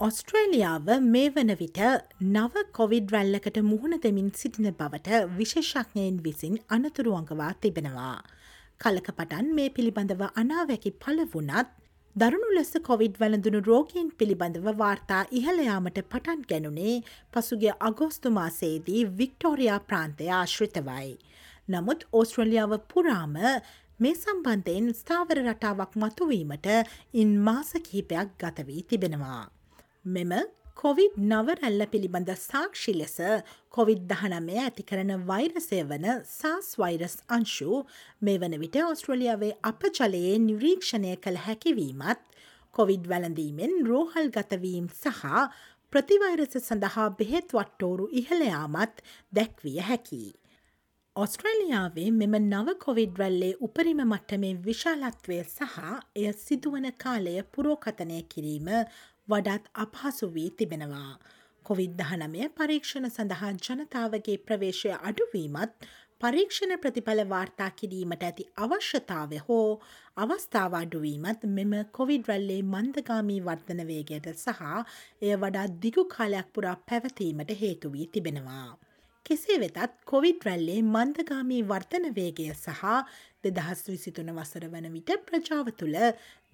ඔස්ට්‍රේලියාව මේ වන විට නව කොවිඩ් රැල්ලකට මුහුණ දෙමින් සිටින බවට විශේෂඥයෙන් විසින් අනතුරුවංගවා තිබෙනවා. කලක පටන් මේ පිළිබඳව අනාවැකි පලවුනත් දරුණු ලෙස කොවිඩ් වැළඳුණු රෝගීන් පිළිබඳව වාර්තා ඉහළයාමට පටන් ගැනුනේ පසුගේ අගෝස්තුමාසේදී වික්ටෝරයා ප්‍රාන්තය ආශ්‍රිතවයි. නමුත් ඕස්ට්‍රලියාව පුරාම මේ සම්බන්ධයෙන් ස්ථාවර රටාවක් මතුවීමට ඉන් මාස කිහිපයක් ගතවී තිබෙනවා. මෙම කොවිඩ් නවරැල්ල පිළිබඳ සාක්ෂි ලෙස කොවිD දහනමය ඇති කරන වෛරසය වන සාස් වෛරස් අංශු මේ වන විට ඔස්ට්‍රලියාවේ අප ජලයේ නිරීක්ෂණය කළ හැකිවීමත් කොවිඩ් වැළඳීමෙන් රෝහල් ගතවීම් සහ ප්‍රතිවෛරස සඳහා බෙහෙත් වට්ටෝරු ඉහළයාමත් දැක්විය හැකි. ඔස්ට්‍රේලියාවේ මෙම නව කොවිඩ් රැල්ලේ උපරිම මට්ටමේ විශාලත්වය සහ එය සිදුවන කාලය පුරෝකතනය කිරීම වඩාත් අපහසු වී තිබෙනවා. කොවිD දහනමය පරීක්ෂණ සඳහා ජනතාවගේ ප්‍රවේශය අඩුවීමත් පරීක්ෂණ ප්‍රතිඵල වාර්තා කිරීමට ඇති අවශ්‍යතාව හෝ අවස්ථාව අඩුවීමත් මෙම කොවිඩ් රල්ලේ මන්දගාමී වර්ධනවේගයට සහ එය වඩා දිගු කාලයක් පුරා පැවතීමට හේතුවී තිබෙනවා. කෙසේ වෙතත් කොවිඩ් රැල්ලේ මන්දගාමී වර්තනවේගය සහ දෙදහස් විසිතුන වසර වන විට ප්‍රජාව තුළ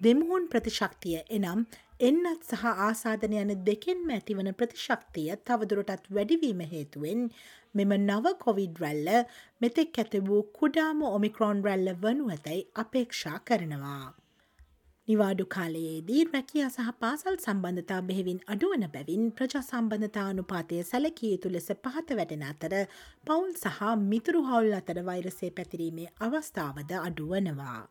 දෙමුහුන් ප්‍රතිශක්තිය එනම් එන්නත් සහ ආසාධන යන දෙකෙන්ම ඇතිවන ප්‍රතිශක්තිය තවදුරටත් වැඩිවීම හේතුවෙන් මෙම නව කොවිඩ් රැල්ල මෙතෙක් ඇති වූ කුඩාම ඔමික්‍රෝන් රැල්ල වනු ඇතැයි අපේක්ෂා කරනවා. නිවාඩු කාලයේදී රැකියා සහ පාසල් සම්බන්ධතා බෙහෙවින් අඩුවන බැවින් ප්‍රජා සම්බන්ධතා අනුපාතය සැලකිය යුතු ලෙස පහත වැටෙන අතර පවුල් සහ මිතුරු හවුල් අතර වෛරසේ පැතිරීමේ අවස්ථාවද අඩුවනවා.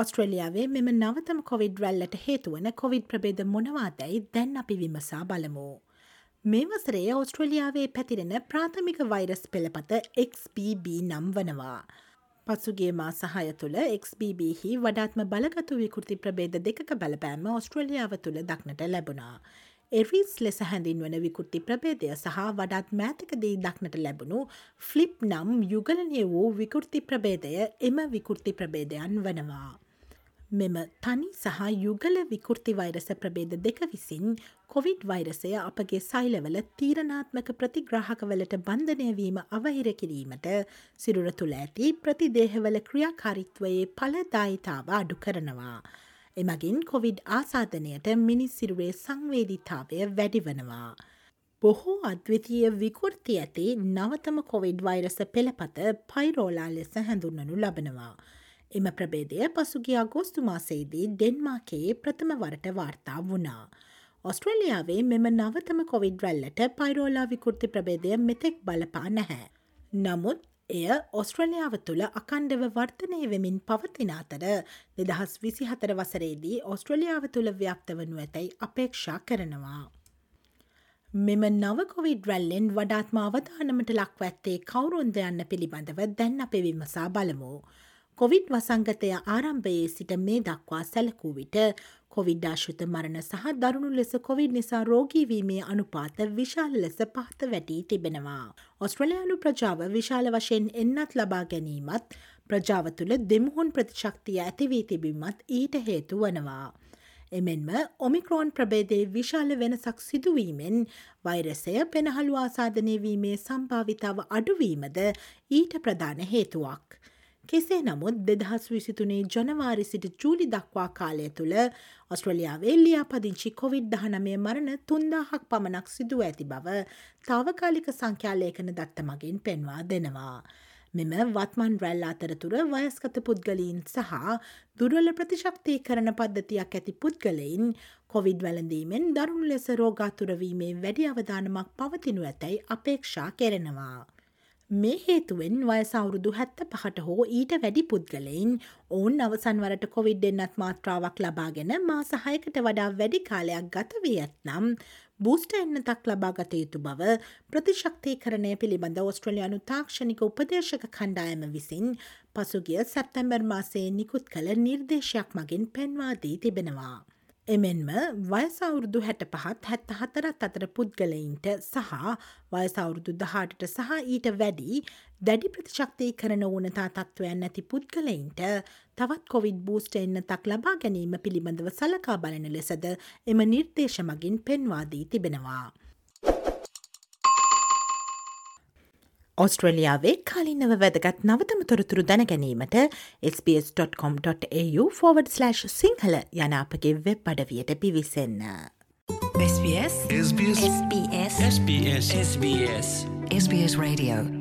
ඔස්ට්‍රලියාවේ මෙම නවතම කොවිඩ් රැල්ලට හේතුවන කොවිඩ් ප්‍රබේද මොනවාදැයි දැන් අපි විමසා බලමු. මේ වසරේ ඔස්ට්‍රලියාවේ පැතිරෙන ප්‍රාථමික වෛරස් පෙළපත XBB නම් වනවා. පසුගේ මා සහය තුළ XBBහි වඩාත්ම බලගතු විකෘති ප්‍රබේද දෙක බලපෑම ඔස්ට්‍රලියාව තුළ දක්නට ලැබුණා. එරිස් ලෙස හැඳින්වන විකෘති ප්‍රබේදය සහ වඩාත් මෑතකදී දක්නට ලැබුණු ෆ්ලිප් නම් යුගලනය වූ විකෘති ප්‍රබේදය එම විකෘති ප්‍රබේදයන් වනවා. මෙම තනි සහ යුගල විකෘති වෛරස ප්‍රබේද දෙක විසින් කොවිඩ් වෛරසය අපගේ සයිලවල තීරණාත්මක ප්‍රතිග්‍රාහකවලට බන්ධනයවීම අවහිර කිරීමට සිරුර තුළ ඇති ප්‍රතිදේහවල ක්‍රියාකාරිත්වයේ පලදායිතාව අඩු කරනවා. එමගින් කොවිඩ් ආසාධනයට මිනිස් සිරුවේ සංවේදිතාවය වැඩිවනවා. බොහෝ අද්විතිය විකෘති ඇති නවතම කොවිඩ් වෛරස පෙළපත පයිරෝලා ලෙස හැඳුන්නනු ලබනවා. එම ප්‍රබේදය පසුගිය අගෝස්තු මාසේදී ඩෙන්මාකයේ ප්‍රථම වරට වාර්තා වුණා. ඔස්ට්‍රලියාවේ මෙම නවතම කොවිඩ් රැල්ලට පයිරෝලා විකෘති ප්‍රබේදය මෙතෙක් බලපා නැහැ. නමුත් එය ඔස්ට්‍රලියාව තුළ අකණ්ඩව වර්තනය වෙමින් පවතින අතර දෙදහස් විසි හතර වසරේදී ඔස්ට්‍රලියාව තුළ ව්‍යක්ත වනු ඇතැයි අපේක්ෂා කරනවා. මෙම නවකොවිඩ් රැල්ලෙන් වඩාත්ම අවධානමට ලක්ව ඇත්තේ කවුරුන්ද යන්න පිළිබඳව දැන් අප විමසා බලමු. කොවිඩ් වසංගතය ආරම්භයේ සිට මේ දක්වා සැලකූ විට කොවිඩ්ඩාශෘත මරණ සහ දරුණු ලෙස කොවිඩ් නිසා රෝගීවීමේ අනුපාත විශාල ලෙස පහත වැටී තිබෙනවා. ඔස්ට්‍රලයානු ප්‍රජාව විශාල වශයෙන් එන්නත් ලබා ගැනීමත් ප්‍රජාව තුළ දෙමුහුන් ප්‍රතිශක්තිය ඇතිවී තිබීමත් ඊට හේතු වනවා. එමෙන්ම ඔමික්‍රෝන් ප්‍රබේදේ විශාල වෙනසක් සිදුවීමෙන් වෛරසය පෙනහළු ආසාධනයවීමේ සම්භාවිතාව අඩුවීමද ඊට ප්‍රධාන හේතුවක්. කෙසේ නමුත් දෙදහස් විසිතුනේ ජනවාරි සිට ජූලි දක්වා කාලය තුළ ඔස්ට්‍රලියාවේ ලියා පදිංචි කොවිඩ් දහනමය මරණ තුන්දාහක් පමණක් සිදුව ඇති බව තාවකාලික සංඛ්‍යාලේකන දත්ත මගින් පෙන්වා දෙනවා. මෙම වත්මන් රැල් අතරතුර වයස්කත පුද්ගලීන් සහ දුර්වල ප්‍රතිශක්තිය කරන පද්ධතියක් ඇති පුද්ගලයින් කොවිඩ් වැළඳීමෙන් දරුණු ලෙස රෝගාතුරවීමේ වැඩි අවධානමක් පවතිනු ඇතැයි අපේක්ෂා කෙරෙනවා. මේ හේතුවෙන් වයසවුරුදු හැත්ත පහට හෝ ඊට වැඩි පුද්ගලයින් ඔවුන් අවසන්වරට කොවිඩ් එන්නත් මාත්‍රාවක් ලබාගෙන මා සහයකට වඩා වැඩි කාලයක් ගත වී ඇත්නම් බූස්ට එන්නතක් ලබා ගත යුතු බව ප්‍රතිශක්තිය කරණය පිළිබඳ ඔස්ට්‍රලයානු තාක්ෂණික උපදේශක කණ්ඩායම විසින් පසුගිය සැප්තැම්බර් මාසයේ නිකුත් කළ නිර්දේශයක් මගින් පෙන්වාදී තිබෙනවා. එමෙන්ම වයසවුරුදු හැට පහත් හැත්ත හතරත් අතර පුද්ගලයින්ට සහ වයසවුරුදු දහටට සහ ඊට වැඩි දැඩි ප්‍රතිශක්තිය කරන ඕනතා තත්ත්වයන් ඇති පුද්ගලයින්ට තවත් කොවිඩ් බූස්ට එන්න තක් ලබා ගැනීම පිළිබඳව සලකා බලන ලෙසද එම නිර්දේශ මගින් පෙන්වාදී තිබෙනවා. ඔස්ට්‍රලියාවේ කාලින්නව වැදගත් නවතම තොරතුරු දැනගැනීමට SBS.com.au ෆෝවඩ්/ සිංහල යන අපගේ වෙබ් අඩවියට පිවිසන්න. SBS SBS. SBS. SBS. SBS. SBS Radio